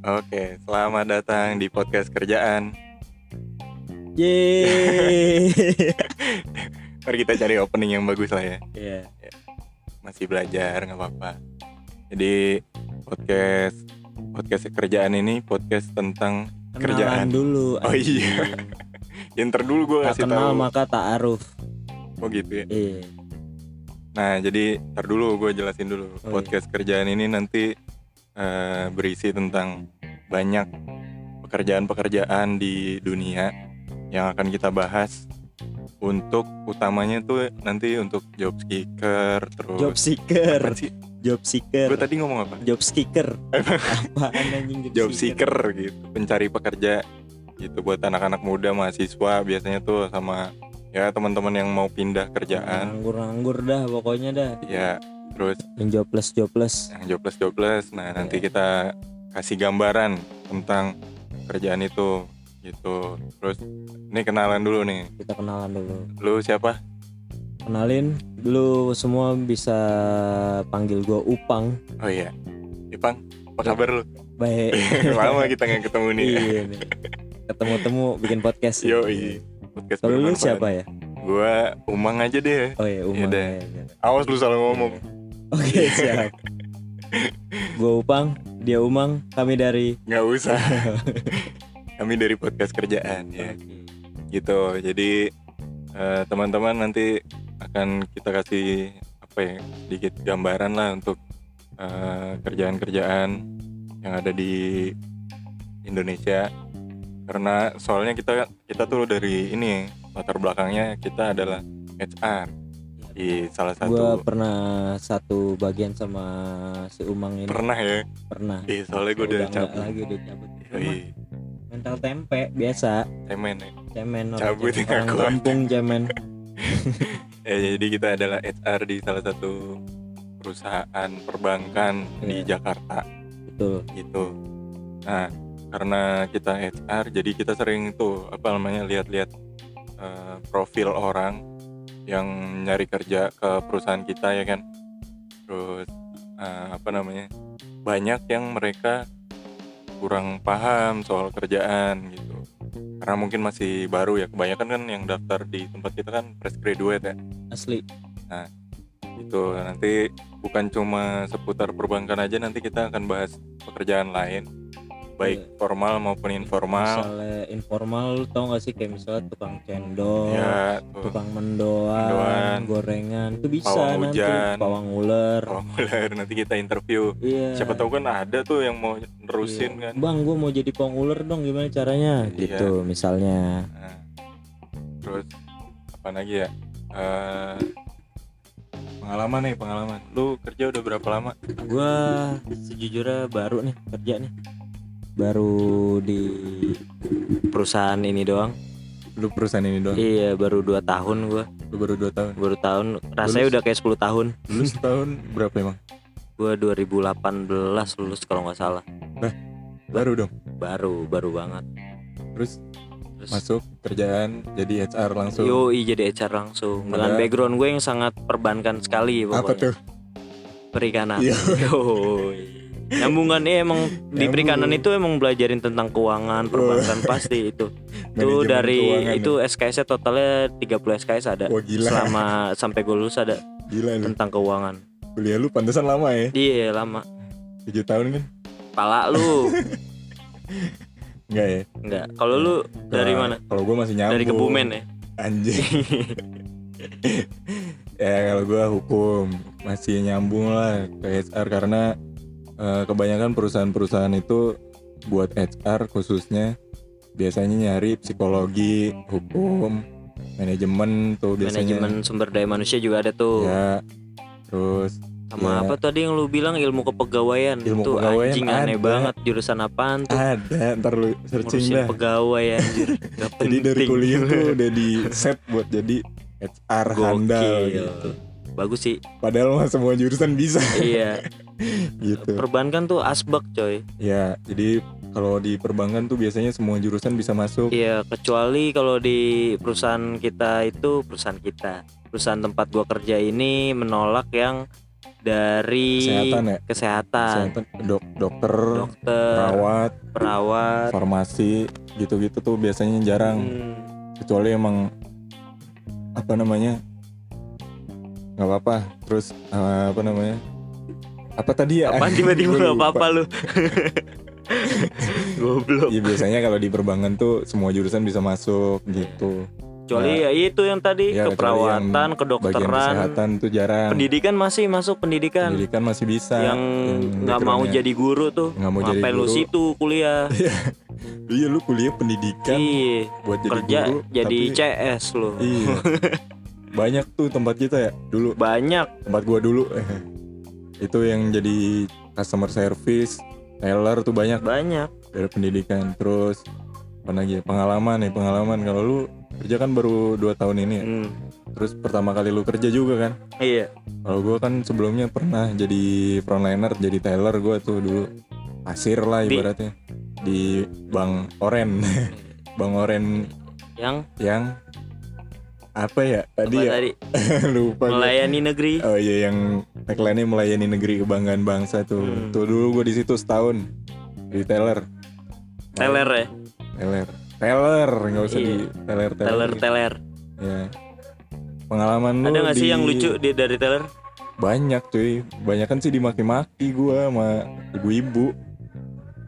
Oke, selamat datang di podcast kerjaan. Yeay. Mari kita cari opening yang bagus lah ya. Iya. Masih belajar nggak apa-apa. Jadi podcast podcast kerjaan ini podcast tentang Kenalan Kerjaan. dulu. Oh iya. yang terdulu gue kasih kenal tahu. maka tak aruf. Oh gitu ya. Iya. Nah, jadi ntar dulu gue jelasin dulu. Oh, Podcast kerjaan ini nanti eh, berisi tentang banyak pekerjaan-pekerjaan di dunia yang akan kita bahas. Untuk utamanya tuh nanti untuk job seeker terus Job seeker. Sih? Job seeker. Gue tadi ngomong apa? Job seeker. Apaan anjing Job seeker gitu, pencari pekerja gitu buat anak-anak muda mahasiswa biasanya tuh sama ya teman-teman yang mau pindah kerjaan Nganggur-nganggur dah pokoknya dah. ya terus Yang jobless jobless. yang jobless jobless nah nanti Iya. kita kasih gambaran tentang kerjaan itu gitu terus ini kenalan dulu nih Kita kenalan dulu. lu siapa Kenalin dulu semua bisa panggil gua Upang. oh iya Ipang apa kabar lu Baik. lama kita nggak ketemu nih Iya nih. Ketemu-temu bikin podcast. yo podcast Kalau lu siapa ya? gua umang aja deh Oh iya, Umang. Yaudah. ya, awas lu salah ngomong Oke, siap. Gua Upang, dia Umang, kami dari nggak usah kami dari podcast kerjaan ya gitu jadi eh, teman-teman nanti akan kita kasih apa ya sedikit gambaran lah untuk eh, kerjaan-kerjaan yang ada di Indonesia karena soalnya kita kita tuh dari ini latar belakangnya kita adalah HR di salah Gua satu pernah satu bagian sama si Umang ini pernah ya pernah. Ih, soalnya gue udah cabut lagi udah cabut. Mental tempe biasa, cemen ya cemen orang Cabut cemen. orang aku. kampung cemen. Ya, jadi kita adalah HR di salah satu perusahaan perbankan di Iya. Jakarta Betul. gitu. Nah, karena kita HR, jadi kita sering tuh apa namanya lihat-lihat eh, profil orang yang nyari kerja ke perusahaan kita ya kan. Terus eh, apa namanya banyak yang mereka kurang paham soal kerjaan gitu. Karena mungkin masih baru ya. Kebanyakan kan yang daftar di tempat kita kan fresh graduate ya Asli. itu nanti bukan cuma seputar perbankan aja nanti kita akan bahas pekerjaan lain baik formal maupun informal Misalnya informal tau gak sih kayak misalnya tukang cendol, ya tuh tukang mendoan, Mendoan. gorengan, itu bisa Pawang nanti hujan. pawang ular. kalau mulai nanti kita interview Iya. siapa tahu kan ada tuh yang mau nerusin Iya. kan Bang, gua mau jadi pawang ular dong, gimana caranya? Iya. Gitu misalnya. Nah, terus apa lagi ya Eh, pengalaman nih pengalaman lu kerja udah berapa lama Gua sejujurnya baru nih kerja nih. Baru di perusahaan ini doang. lu perusahaan ini doang Iya, baru dua tahun gua. lu baru dua tahun Baru tahun. Rasanya Lulus? udah kayak 10 tahun. lu setahun berapa emang Gua 2018 lulus kalau nggak salah. baru dong Baru, baru banget. terus Terus masuk kerjaan jadi HR langsung Yoi jadi HR langsung dengan background gue yang sangat perbankan sekali apa pokoknya. tuh Perikanan. Iya. Yoi. Nyambungannya emang di perikanan itu emang belajarin tentang keuangan, perbankan pasti itu. Itu dari keuangan itu SKS-nya totalnya 30 SKS ada. ya? wah gila Selama sampai gue lulus ada gila tentang keuangan. kuliah lu pantesan lama ya Iya, lama. 7 tahun kan Pala lu. enggak ya Enggak. Kalau lu dari Kalau- mana? kalau gua masih nyambung Dari Kebumen ya? anjing ya kalau gua hukum masih nyambung lah ke HR karena eh, kebanyakan perusahaan-perusahaan itu buat HR khususnya biasanya nyari psikologi hukum manajemen tuh biasanya Manajemen sumber daya manusia juga ada tuh. ya terus Sama Ya. apa tadi yang lu bilang ilmu kepegawaian Ilmu Itu kepegawaian anjing aneh ada. banget jurusan apaan tuh ada ntar lu searching Ngurusin dah pegawai anjir Gak jadi dari kuliah tuh udah di set buat jadi HR handal Gokil. gitu Bagus sih padahal mah semua jurusan bisa Iya gitu Perbankan tuh asbak coy ya jadi kalau di perbankan tuh biasanya semua jurusan bisa masuk Iya kecuali kalau di perusahaan kita itu Perusahaan kita Perusahaan tempat gua kerja ini menolak yang dari Kesehatan ya? kesehatan, Kesehatan, dok, dokter, dokter, perawat, perawat. farmasi, gitu-gitu tuh biasanya jarang. Hmm. Kecuali emang apa namanya nggak apa-apa. Terus eh, apa namanya? Apa tadi ya? Apaan tiba-tiba nggak apa-apa lu? Goblok. Iya biasanya kalau di perbankan tuh semua jurusan bisa masuk gitu. Kecuali ya itu yang tadi Iya, yang keperawatan, Bagian kedokteran, kesehatan tuh jarang. pendidikan masih masuk pendidikan. Pendidikan masih bisa. yang nggak mau jadi guru tuh Nggak mau jadi ngapain lu guru. situ kuliah Iya lu kuliah pendidikan iya buat jadi kerja guru. jadi tapi- CS lu Iya. Banyak tuh tempat kita ya dulu. Banyak. Tempat gua dulu. Itu yang jadi customer service teller tuh banyak. Banyak. Dari pendidikan terus apa lagi ya pengalaman nih pengalaman. Kalau lu kerja kan baru dua tahun ini ya. Hmm, terus pertama kali lu kerja juga kan? Iya. Kalau gua kan sebelumnya pernah jadi frontliner jadi teller gua tuh dulu. Pasir lah Di- ibaratnya. Di Bank Oren. Bank Oren yang? Yang apa ya apa tadi ya tadi lupa melayani negeri Oh iya yang tagline-nya melayani negeri kebanggaan bangsa tuh. Hmm. Tuh dulu gue di situ setahun di teller. teler ya Teller. Teller nggak usah Iya. di teller teller. teler teler Ya. Pengalaman lu ada nggak sih di- yang lucu di dari teler Banyak cuy. Banyak kan sih dimaki-maki gua sama ibu-ibu.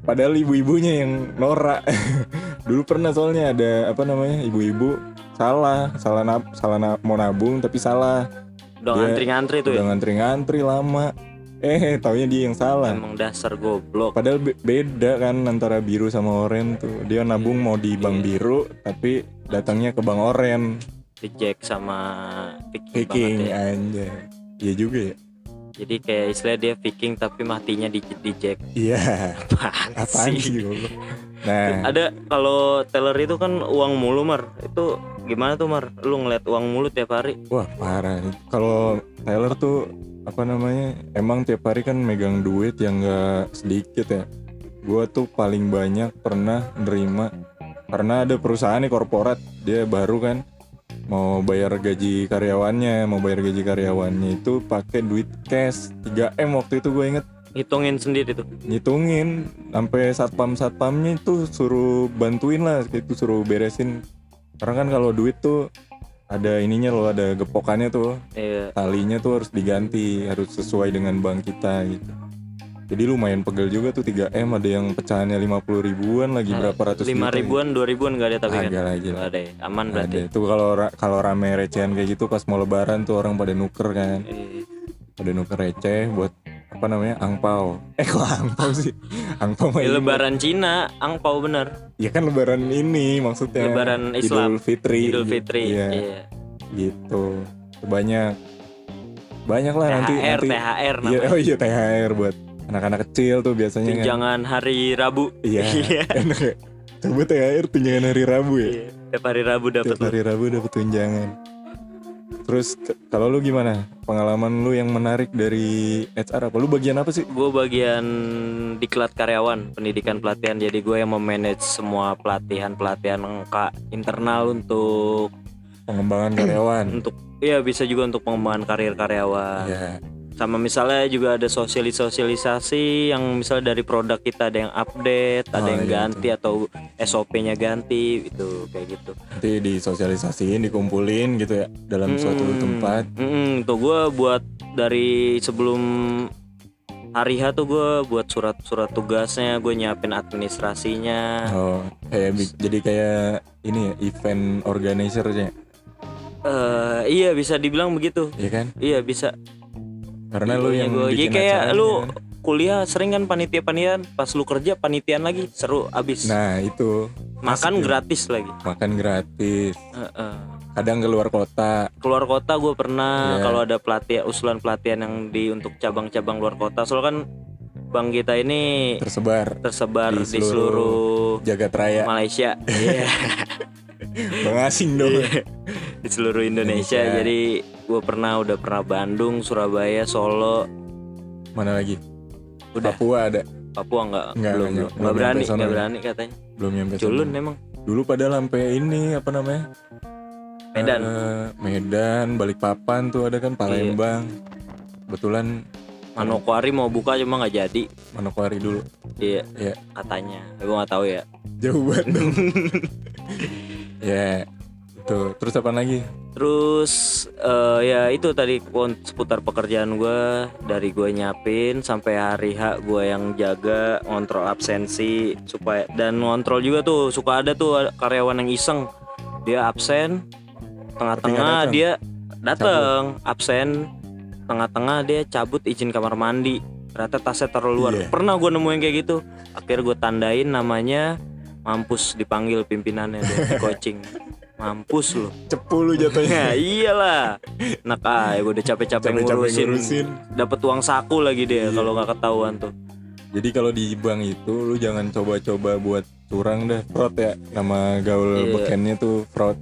Padahal ibu-ibunya yang norak. dulu pernah soalnya ada apa namanya ibu-ibu salah salah nab, salah nab- mau nabung tapi salah udah ngantri-ngantri tuh udah ya ngantri-ngantri lama eh taunya dia yang salah emang dasar goblok Padahal be- beda kan antara biru sama oren tuh. Dia nabung mau di bank Iya. biru tapi datangnya ke bank oren. Jack sama Viking banget ya. aja. Iya juga ya. Jadi kayak istilah dia Viking tapi matinya di di Jack Iya. apaan, Apaan sih? sih goblok? Nah, ada kalau teller itu kan uang mulu mar itu gimana tuh mar lu ngeliat uang mulu tiap hari wah parah. Kalau Tyler tuh apa namanya? Emang tiap hari kan megang duit yang enggak sedikit ya. Gua tuh paling banyak pernah nerima karena ada perusahaan nih korporat dia baru kan mau bayar gaji karyawannya mau bayar gaji karyawannya itu pakai duit cash 3M waktu itu gue inget. Hitungin sendiri tuh? Ngitungin sampai satpam satpamnya itu suruh bantuin lah gitu suruh beresin. Karena kan kalau duit tuh ada ininya loh ada gepokannya tuh. Iya. Talinya tuh harus diganti harus sesuai dengan bank kita gitu jadi lumayan pegel juga tuh 3M ada yang pecahannya 50 ribuan lagi berapa ratus lima juta ribuan dua ribuan nggak ada tapi kan? Lagi lah ada ya? Aman ada. berarti itu kalau kalau rame recehan kayak gitu pas mau lebaran tuh orang pada nuker kan. Iya. pada nuker receh buat apa namanya angpau eh kok angpau sih? Angpau Di ini. lebaran Cina angpau bener. Ya kan lebaran ini maksudnya. Lebaran Islam. Idul Fitri. Idul gitu. Fitri iya. iya. gitu. Banyak. Banyak lah nanti THR nanti. THR iya, namanya. oh iya THR buat anak-anak kecil tuh biasanya kan. Tunjangan hari Rabu. Iya. Enak ya. Coba THR tunjangan hari Rabu ya? Iya. tiap hari Rabu dapat tiap hari Rabu dapat tunjangan. Terus kalau lu gimana? Pengalaman lu yang menarik dari HR apa? Lu bagian apa sih? Gue bagian diklat karyawan pendidikan pelatihan. Jadi gue yang memanage semua pelatihan pelatihan kak internal untuk pengembangan karyawan. Untuk ya bisa juga untuk pengembangan karir karyawan. Ya sama misalnya juga ada sosialis sosialisasi yang misalnya dari produk kita ada yang update ada Oh, yang iya, ganti atau SOP-nya ganti itu kayak gitu. Nanti disosialisasiin dikumpulin gitu ya dalam suatu Hmm, tempat. mm, tuh gue buat dari sebelum hari H tuh gue buat surat-surat tugasnya gue nyiapin administrasinya. Oh kayak jadi kayak ini ya event organizer-nya Eh, iya bisa dibilang begitu. Ya kan? Iya bisa karena lu yang gue jadi kayak lu kuliah sering kan panitia panitian pas lu kerja panitian lagi seru abis. Nah itu. Makan gratis lagi. Makan gratis. Heeh. kadang keluar kota. Keluar kota gue pernah Iya. kalau ada pelatihan usulan pelatihan yang di untuk cabang-cabang luar kota. Soalnya kan bank kita ini tersebar. tersebar Di di, seluruh seluruh jagat raya. Malaysia. Iya. Bang asing dong. Di seluruh Indonesia, Indonesia. jadi gue pernah udah pernah Bandung Surabaya Solo. Mana lagi? Udah. Papua ada. Papua nggak? Nggak, belum belum. Belum berani nyampe sono nggak ya? berani katanya. Belum nyampe sana. culun emang. Dulu pada sampai ini apa namanya? Medan. Eh, Medan Balikpapan tuh ada kan Palembang. Kebetulan Manokwari mau buka cuma nggak jadi. Manokwari dulu. Iya. Ya katanya. Gue nggak tahu ya. Jauh banget dong ya itu. Terus apa lagi? Terus eh, ya itu tadi seputar pekerjaan gue dari gue nyapin sampai hari H gue yang jaga ngontrol absensi supaya dan ngontrol juga tuh suka ada tuh karyawan yang iseng. Dia absen tengah-tengah datang. dia datang absen tengah-tengah dia cabut izin kamar mandi. Ternyata tasnya taruh luar. Iya. pernah gue nemuin kayak gitu. Akhirnya gue tandain namanya mampus dipanggil pimpinannya deh di coaching mampus lu. Cepu lu jatuhnya. Ya iyalah. Nak ah gue udah capek-capek ngurusin, ngurusin. Dapat uang saku lagi dia Iya. kalau nggak ketahuan tuh. Jadi kalau di bank itu lu jangan coba-coba buat curang dah fraud ya. Nama gaul Iya. bekennya tuh fraud.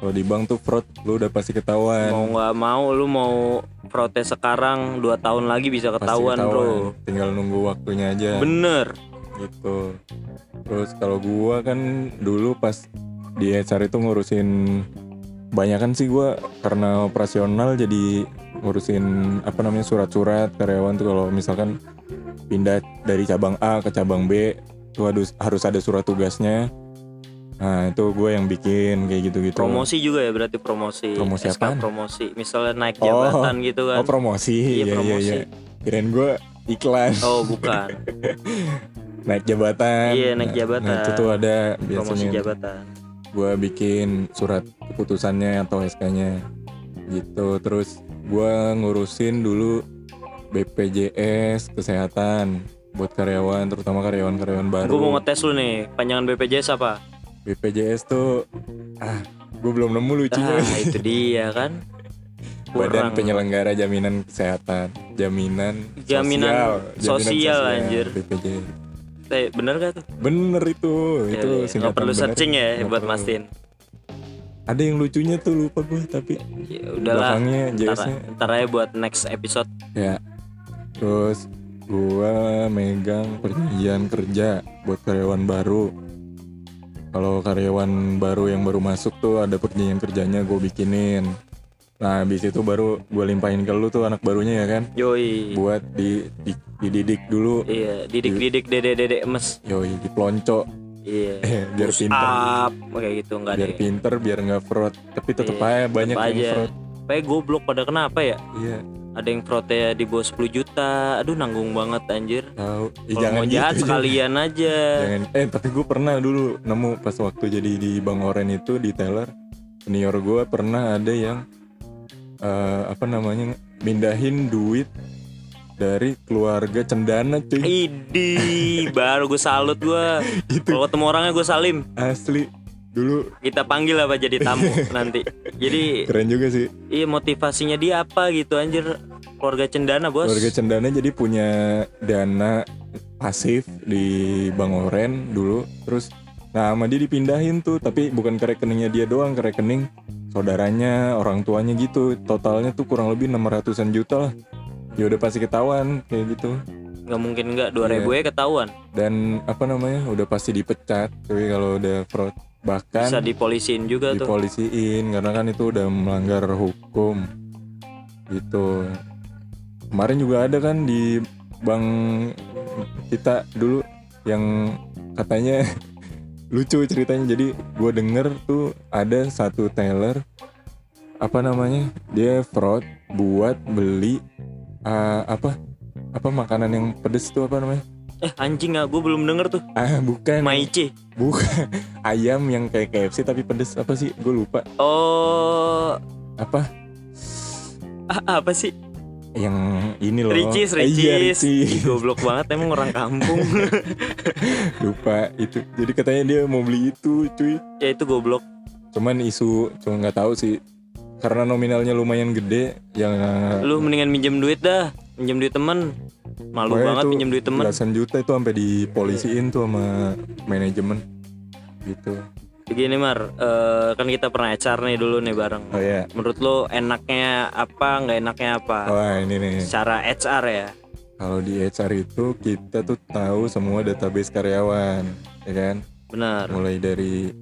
Kalau di bank tuh fraud lu udah pasti ketahuan. Mau nggak mau lu mau protes sekarang dua tahun lagi bisa Pasti ketahuan bro. tinggal nunggu waktunya aja. Bener gitu. Terus kalau gua kan dulu pas di HR itu ngurusin banyakan sih gua karena operasional jadi ngurusin apa namanya surat-surat karyawan tuh kalau misalkan pindah dari cabang A ke cabang B itu harus harus ada surat tugasnya. Nah itu gue yang bikin kayak gitu-gitu. Promosi juga ya berarti promosi. Promosi SK apaan? promosi. Misalnya naik Oh. jabatan gitu kan. oh promosi. Iya, iya iya promosi. iya kirain gue iklan. Oh bukan naik jabatan. Iya, naik Nah, jabatan. nah, itu tuh ada Promosi biasanya. jabatan. Gue bikin surat keputusannya atau SK-nya gitu. Terus gue ngurusin dulu BPJS kesehatan buat karyawan terutama karyawan-karyawan baru. Gue mau ngetes lu nih Panjangan BPJS apa? BPJS tuh ah gue belum nemu lucunya. Ah itu dia kan. Badan Kurang. Penyelenggara Jaminan Kesehatan Jaminan Jaminan Jaminan sosial, anjir. BPJS Eh, bener gak tuh? bener itu itu Ya, ya. Nggak perlu bener. searching ya buat perlu. mastiin ada yang lucunya tuh lupa gue tapi ya udahlah belakangnya ntar, JS-nya ntar aja buat next episode Ya. Terus gua megang perjanjian kerja buat karyawan baru. Kalau karyawan baru yang baru masuk tuh ada perjanjian kerjanya gue bikinin. Nah, habis itu baru gue limpahin ke lu tuh anak barunya ya kan. yoi Buat di, di dididik dulu. iya didik didik dede dede emes Yoi, dipelonco iya biar Push pinter. up kayak gitu enggak Biar deh pinter biar nggak fraud. Tapi tetep Iya, aja banyak tetep yang aja. fraud. Kayak goblok pada kenapa ya Iya, ada yang fraudnya di bawah 10 juta aduh nanggung banget anjir tahu. Ih, kalau mau jahat gitu, sekalian aja Jangan, eh tapi gue pernah dulu nemu pas waktu jadi di Bang Oren itu di teller senior gue pernah ada yang eh, apa namanya mindahin duit dari keluarga cendana cuy. Idi baru gue salut gue kalau ketemu orangnya gue salim. Asli. Dulu kita panggil apa jadi tamu nanti. Jadi keren juga sih. Iya motivasinya dia apa gitu anjir? Keluarga cendana bos. Keluarga cendana jadi punya dana pasif di Bang Oren dulu. Terus nah sama dia dipindahin tuh tapi bukan ke rekeningnya dia doang ke rekening saudaranya orang tuanya gitu. Totalnya tuh kurang lebih 600an juta lah. Ya udah pasti ketahuan kayak gitu. Nggak mungkin nggak 2000 Iya. ya ketahuan. Dan apa namanya udah pasti dipecat tapi kalau udah fraud bahkan bisa dipolisin juga tuh. dipolisiin karena kan itu udah melanggar hukum gitu. Kemarin juga ada kan di bank kita dulu yang katanya lucu ceritanya. Jadi gue denger tuh ada satu teller apa namanya dia fraud buat beli uh, apa apa makanan yang pedes tuh apa namanya? Eh anjing nggak gue belum denger tuh. Ah bukan. Maici bukan. Ayam yang kayak KFC tapi pedes. Apa sih? Gue lupa. Oh. Apa? Ah, apa sih yang ini loh. Ricis Eh, iya, Ricis. Ricis. Ih, goblok banget emang orang kampung. Lupa itu. Jadi katanya dia mau beli itu cuy. Ya itu goblok. Cuman isu cuma nggak tahu sih. Karena nominalnya lumayan gede yang lu mendingan minjem duit dah. Minjem duit temen. Malu Pokoknya banget minjem duit temen. belasan juta itu sampai dipolisiin tuh sama manajemen. Gitu begini Mar. Eh, kan kita pernah HR nih dulu nih bareng. Oh ya menurut lu enaknya apa nggak enaknya apa? Wah ini nih. Secara HR ya? Kalau di HR itu kita tuh tahu semua database karyawan ya kan? Benar. Mulai dari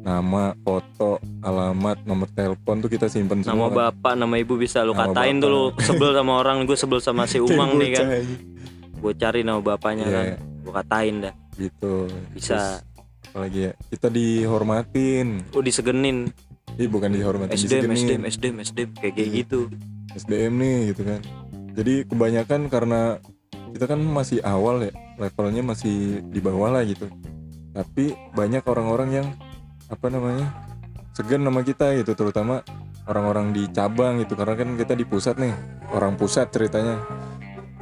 nama foto alamat nomor telepon tuh kita simpen nama semua. kan. bapak nama ibu bisa lu Nama katain tuh lu bapak. sebel sama orang gue sebel sama si Umang nih kan. gue cari nama bapaknya Iya, kan. Gue katain dah. Gitu. Bisa. Terus, apalagi ya kita dihormatin. Oh disegenin. Ih bukan dihormatin SDM disegenin. SDM SDM SDM kayak kayak Iya. gitu. SDM nih gitu kan. Jadi kebanyakan karena kita kan masih awal ya levelnya masih di bawah lah gitu. Tapi banyak orang-orang yang apa namanya segan sama kita gitu. Terutama orang-orang di cabang gitu. Karena kan kita di pusat nih orang pusat ceritanya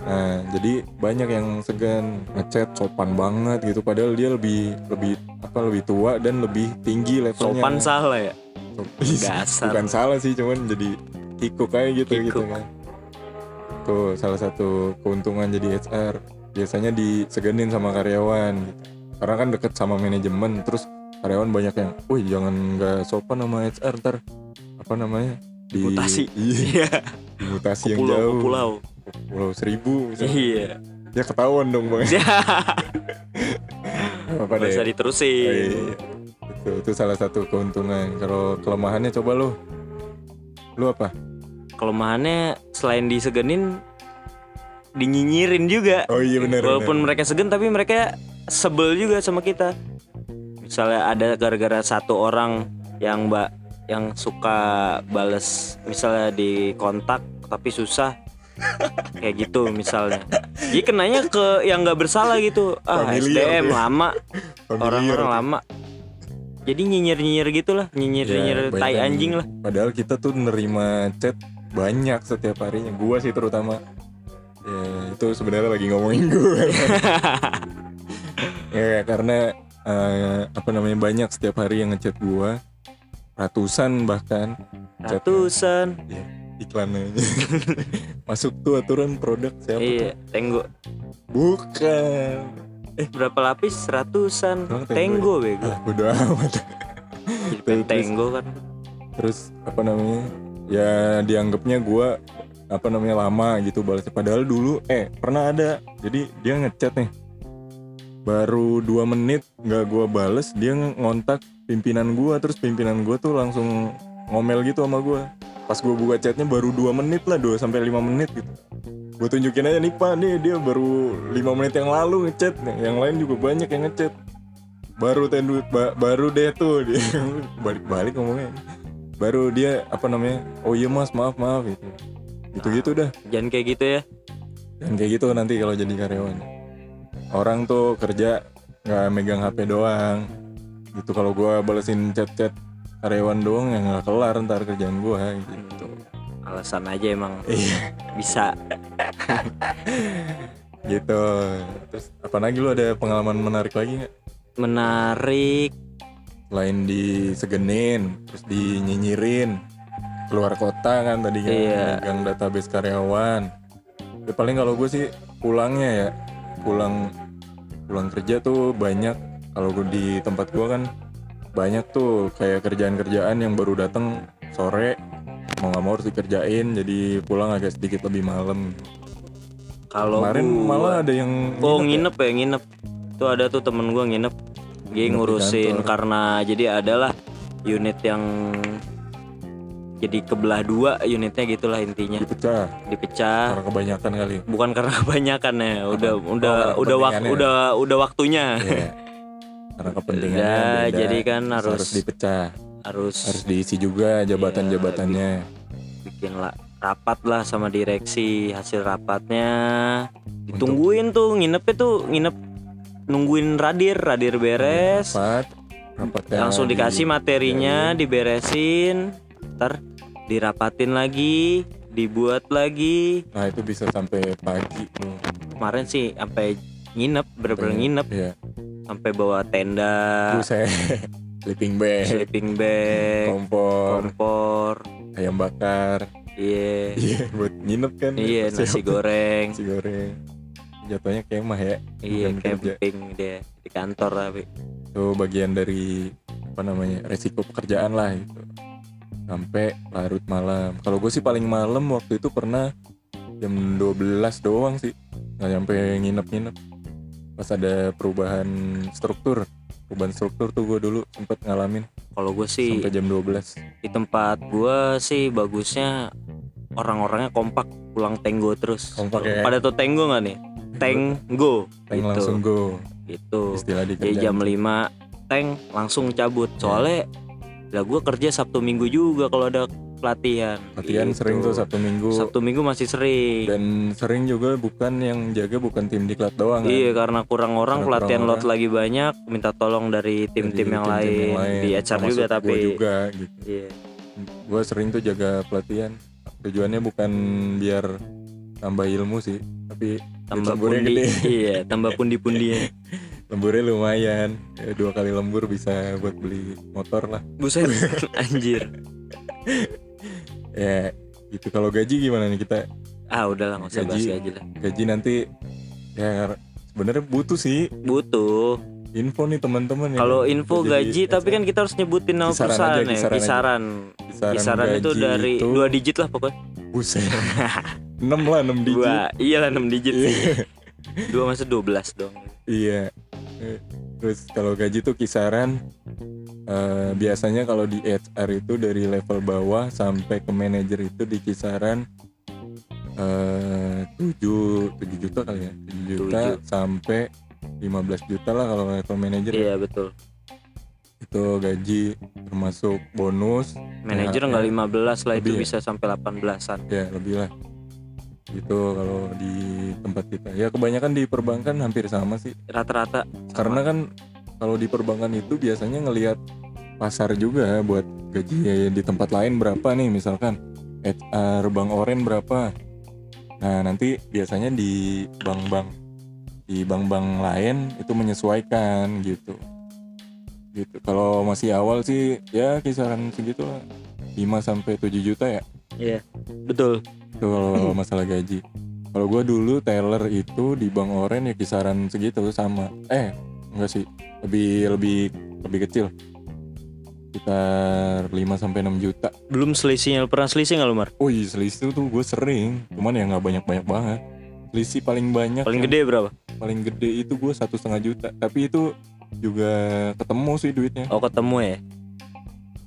nah jadi banyak yang segan ngechat sopan banget gitu. Padahal dia lebih lebih apa lebih tua dan lebih tinggi levelnya. Sopan salah ya? Dasar. bukan salah sih cuman jadi kikuk aja gitu gitu Kikuk. kan. Tuh salah satu keuntungan jadi HR biasanya disegenin sama karyawan gitu. Karena kan deket sama manajemen terus karyawan banyak yang wih jangan nggak sopan sama HR ntar. Apa namanya? Di Mutasi. iya. Iya. Mutasi yang jauh. pulau pulau seribu misalnya. Iya. Ya ketahuan dong bang. Apa deh. Oh, diterusin. Iya, iya. itu itu salah satu keuntungan. Kalau kelemahannya coba lu. Lu apa? Kelemahannya selain disegenin dinyinyirin juga. Oh iya benar walaupun mereka segen tapi mereka sebel juga sama kita. Misalnya ada gara-gara satu orang yang mbak yang suka bales misalnya di kontak tapi susah kayak gitu misalnya. Jadi kenanya ke yang nggak bersalah gitu. Ah Familiar SDM ya. lama. Orang-orang tuh. lama. Jadi nyinyir-nyinyir gitulah nyinyir-nyinyir Ya, banyak tai anjing lah. padahal kita tuh nerima chat banyak setiap harinya. Gua sih terutama. Ya itu sebenarnya lagi ngomongin gue ya karena eh, apa namanya banyak setiap hari yang ngechat gua. Ratusan bahkan. Ratusan. Ya, iklannya. Masuk tuh aturan produk siapa iya tenggo. Tuh? bukan berapa lapis? Ratusan Emang tenggo Tenggo bego. Ah bodo amat. Jadi terus- tenggo kan. Terus apa namanya? Ya dianggapnya gua apa namanya lama gitu balasnya. Padahal dulu eh pernah ada. Jadi dia ngechat nih. Baru dua menit nggak gua bales dia ngontak pimpinan gua. Terus pimpinan gua tuh langsung ngomel gitu sama gua pas gua buka chatnya baru dua menit lah 2 sampai lima menit gitu. Gue tunjukin aja nih pak nih dia baru lima menit yang lalu ngechat nih yang lain juga banyak yang ngechat. Baru tendu ba- baru deh tuh dia balik-balik ngomongnya. Baru dia apa namanya oh iya mas maaf maaf gitu. Gitu gitu dah jangan kayak gitu ya. Dan kayak gitu nanti kalau jadi karyawan. Orang tuh kerja nggak megang HP doang. Gitu kalau gua balesin chat-chat karyawan doang ya nggak kelar ntar kerjaan gua gitu. Alasan aja emang iya. bisa. Gitu. Terus apa lagi lu ada pengalaman menarik lagi nggak? Menarik. Selain disegenin terus dinyinyirin keluar kota kan tadi kan Iya. megang database karyawan. Ya paling kalau gue sih pulangnya ya pulang pulang kerja tuh banyak. Kalau gue di tempat gue kan banyak tuh kayak kerjaan-kerjaan yang baru datang sore mau nggak mau harus dikerjain jadi pulang agak sedikit lebih malam. Kalau kemarin gua- malah ada yang oh nginep nginep ya. ya nginep. Tuh ada tuh temen gua nginep. Dia Nginep di ngurusin kantor. karena jadi adalah unit yang jadi kebelah dua unitnya gitulah intinya. Dipecah. Dipecah. Karena kebanyakan kali. Bukan karena kebanyakan ya udah Oh, udah karena udah wak, kepentingannya. udah udah waktunya. Iya. Karena kepentingannya Ya, beda. jadi kan Terus harus- dipecah. harus harus diisi juga jabatan-jabatannya. bikin lah rapat lah sama direksi hasil rapatnya. Ditungguin tuh nginepnya tuh nginep nungguin radir radir beres. Rapat langsung di- dikasih materinya diberesin ntar dirapatin lagi dibuat lagi. Nah itu bisa sampai pagi kemarin sih sampai nginep bener-bener nginep. Iya. Sampai bawa tenda. Buset. Sleeping bag. Sleeping bag. Kompor. Kompor. Ayam bakar. Iya. Iya buat nginep kan. Iya Siap. nasi goreng. Nasi goreng. Jatuhnya kemah ya. Iya bukan kerja. camping dia di kantor tapi. Itu bagian dari apa namanya resiko pekerjaan lah itu sampai larut malam. Kalau gue sih paling malam waktu itu pernah jam 12 doang sih. Nggak sampai nginep-nginep pas ada perubahan struktur. Perubahan struktur tuh gue dulu sempet ngalamin. Kalau gue sih sampai jam 12 di tempat gue sih bagusnya orang-orangnya kompak pulang tenggo terus. Kompak ya? pada tuh tenggo nggak nih? Tenggo tank gitu. langsung go. Gitu. Istilah di jadi jam 5 tank langsung cabut. Soalnya lah gue kerja sabtu minggu juga kalau ada pelatihan. Latihan Gitu. sering tuh sabtu minggu. Sabtu minggu masih sering. Dan sering juga bukan yang jaga bukan tim diklat doang kan? Iya karena kurang orang Karena pelatihan kurang lot lagi banyak minta tolong dari tim-tim yang, tim-tim lain, di termasuk juga gua tapi. juga gitu. Iya. Gue sering tuh jaga pelatihan. Tujuannya bukan biar tambah ilmu sih tapi tambah lemburnya pundi. gede. iya tambah pundi-pundinya lemburnya lumayan. Ya, dua kali lembur bisa buat beli motor lah. Buset anjir ya gitu. Kalau gaji gimana nih kita? Ah udahlah nggak usah bahas Gaji. gaji lah. Gaji nanti ya sebenarnya butuh sih. Butuh. Info nih teman-teman ya. kalau info Jadi gaji tapi kan kita harus nyebutin nama Kisaran perusahaan aja, ya. kisaran aja. kisaran. Kisaran, kisaran itu gaji dari itu, dua digit lah pokoknya. Buset. 6 lah 6 digit. Dua. Iya lah enam digit Iya. sih dua masa dua belas dong. Iya. Eh, Terus kalau gaji tuh kisaran eh, biasanya kalau di HR itu dari level bawah sampai ke manajer itu di kisaran eh 7 7 juta kali ya. 7 juta Tujuh. sampai 15 juta lah kalau level manajer. Iya betul. Itu gaji termasuk bonus manajer nggak 15 lah itu ya? bisa sampai 18an ya lebih lah. Itu kalau di tempat kita. Ya kebanyakan di perbankan hampir sama sih. Rata-rata. Karena kan kalau di perbankan itu biasanya ngelihat pasar juga buat gaji di tempat lain berapa nih misalkan HR Bank Oren berapa. Nah nanti biasanya di bank-bank di bank-bank lain itu menyesuaikan gitu. Gitu. Kalau masih awal sih ya kisaran segitu lah 5 sampai 7 juta ya. Iya, betul. itu kalau masalah gaji. Kalau gua dulu teller itu di Bank Oren ya kisaran segitu sama. Eh enggak sih lebih lebih lebih kecil sekitar 5 sampai 6 juta Belum selisihnya, lu pernah selisih nggak lu Mar? oh iya selisih tuh gue sering cuman ya nggak banyak banyak banget selisih paling banyak Paling gede berapa? paling gede itu gue satu setengah juta tapi itu juga ketemu sih duitnya Oh ketemu ya.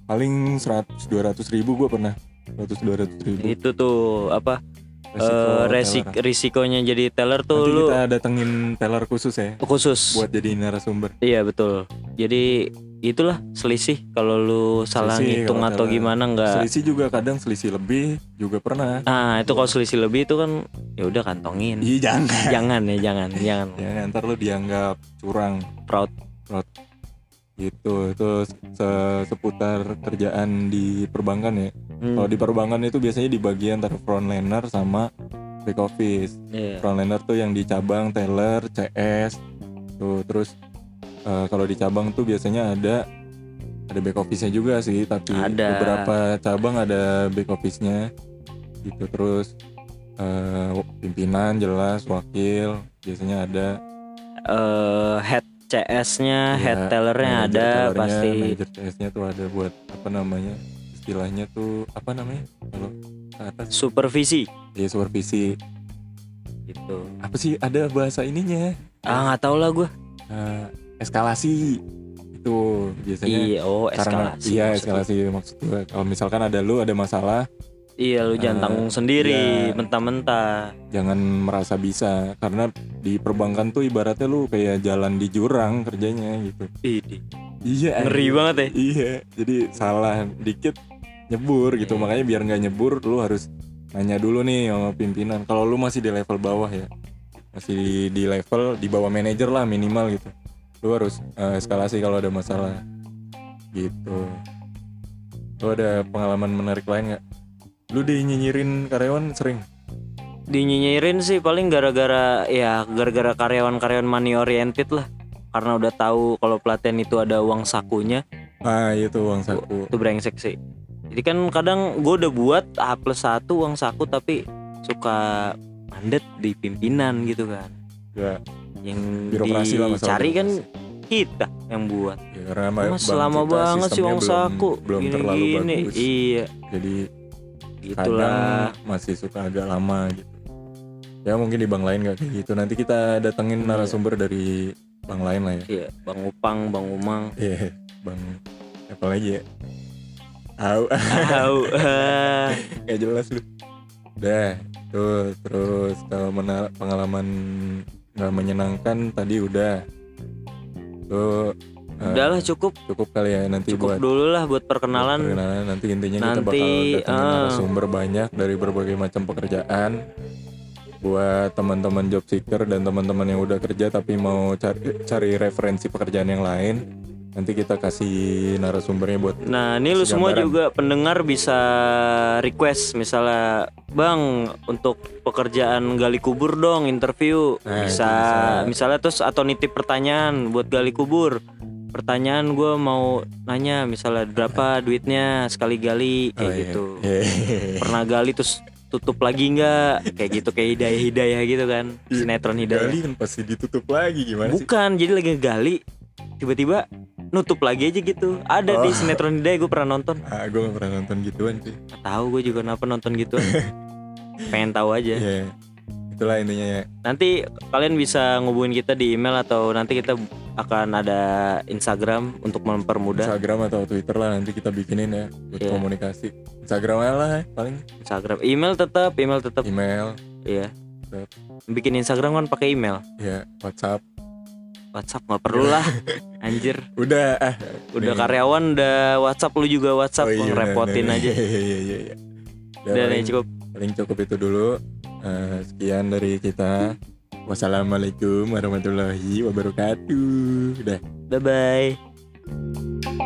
paling 100 200 ribu gue pernah 100 200 ribu Itu tuh apa? Resiko eh, resik teller. risikonya jadi teller tuh nanti lu kita datengin teller khusus ya khusus. buat jadi narasumber Iya betul. Jadi itulah selisih kalau lu salah Selisih ngitung atau salah. gimana nggak. selisih juga kadang selisih lebih juga pernah Nah itu kalau selisih lebih itu kan ya udah kantongin. iya jangan jangan ya jangan jangan. ya ntar lu dianggap curang Proud. Gitu. Itu se- seputar kerjaan di perbankan ya. Hmm, kalau di perbankan itu biasanya di bagian antara frontliner sama back office. Iya. frontliner tuh yang di cabang teller CS tuh terus eh, kalau di cabang tuh biasanya ada ada back office-nya juga sih tapi Ada. beberapa cabang ada back office-nya. Gitu terus eh, pimpinan jelas wakil biasanya ada. Eh, head CS-nya, Ya, head tellernya ada tellernya, pasti. manajer CS-nya tuh ada buat apa namanya istilahnya tuh apa namanya kalau ke atas Supervisi ya supervisi gitu. apa sih ada bahasa ininya Ah nggak tahu lah gue. Eh, eskalasi itu biasanya Iya, oh karena eskalasi. iya eskalasi maksud gue kalau misalkan ada lu ada masalah Iya, lu jangan Eh, tanggung sendiri, iya. mentah-mentah. jangan merasa bisa karena di perbankan tuh ibaratnya lu kayak jalan di jurang kerjanya gitu iya ngeri anjing. banget ya. iya jadi salah dikit nyebur gitu Iya. makanya biar nggak nyebur lu harus nanya dulu nih sama pimpinan kalau lu masih di level bawah ya masih di, di level di bawah manajer lah minimal gitu lu harus eh, eskalasi kalau ada masalah gitu lu ada pengalaman menarik lain nggak lu dinyinyirin karyawan sering Dinyinyirin sih paling gara-gara ya gara-gara karyawan-karyawan money oriented lah. Karena udah tahu kalau pelatihan itu ada uang sakunya, ah itu uang saku itu brengsek sih. Jadi kan kadang gue udah buat A plus satu uang saku tapi suka mandet di pimpinan gitu kan. ya, Yang Birokrasi lah, masalah dicari kan kita yang buat. ya karena Mas bank lama kita banget sih uang belum- saku belum terlalu gini-gini. bagus Iya, jadi itulah. kadang masih suka agak lama gitu ya mungkin di bank lain nggak kayak gitu nanti kita datengin Iya. narasumber dari bang lain lah ya Iya, Bang Upang, Bang Umang. iya bang apa lagi ya Au, Tahu. Gak jelas lu Udah Tuh Terus kalau pengalaman nggak menyenangkan tadi udah Tuh eh, Udahlah cukup, Cukup kali ya nanti cukup buat dulu lah buat perkenalan. perkenalan Nanti intinya kita Nanti, bakal datengin ah. narasumber banyak Dari berbagai macam pekerjaan Buat teman-teman job seeker dan teman-teman yang udah kerja Tapi mau cari, cari referensi pekerjaan yang lain Nanti kita kasih narasumbernya buat Nah, ini lu semua Gambaran. juga pendengar bisa request misalnya, "Bang, untuk pekerjaan gali kubur dong interview." Nah, bisa, bisa. misalnya terus atau nitip pertanyaan buat gali kubur. Pertanyaan gue mau nanya misalnya berapa duitnya sekali gali kayak Oh, iya. gitu. Iya. Pernah gali terus tutup lagi nggak kayak gitu kayak hidayah hidayah gitu kan sinetron hidayah Gali kan pasti ditutup lagi gimana sih? bukan jadi lagi gali tiba-tiba nutup lagi aja gitu ada di Oh. sinetron hidayah gue pernah nonton Ah, gue gak pernah nonton gituan sih. Tahu gue juga kenapa nonton gitu pengen tahu aja Iya. Itulah intinya ya. nanti kalian bisa ngubungin kita di email atau nanti kita akan ada Instagram untuk mempermudah Instagram atau Twitter lah nanti kita bikinin ya buat Iya. komunikasi. Instagram aja lah ya, paling Instagram email tetap email tetap email, iya Tetap. bikin Instagram kan pakai email ya WhatsApp. WhatsApp nggak perlu lah anjir Udah ah. udah Nih. karyawan udah WhatsApp lu juga WhatsApp Oh iya, ngerepotin bener, aja. Iya iya iya. iya. Udah, paling, cukup paling cukup itu dulu. Eh, sekian dari kita. Wassalamualaikum warahmatullahi wabarakatuh. Dah. Bye bye.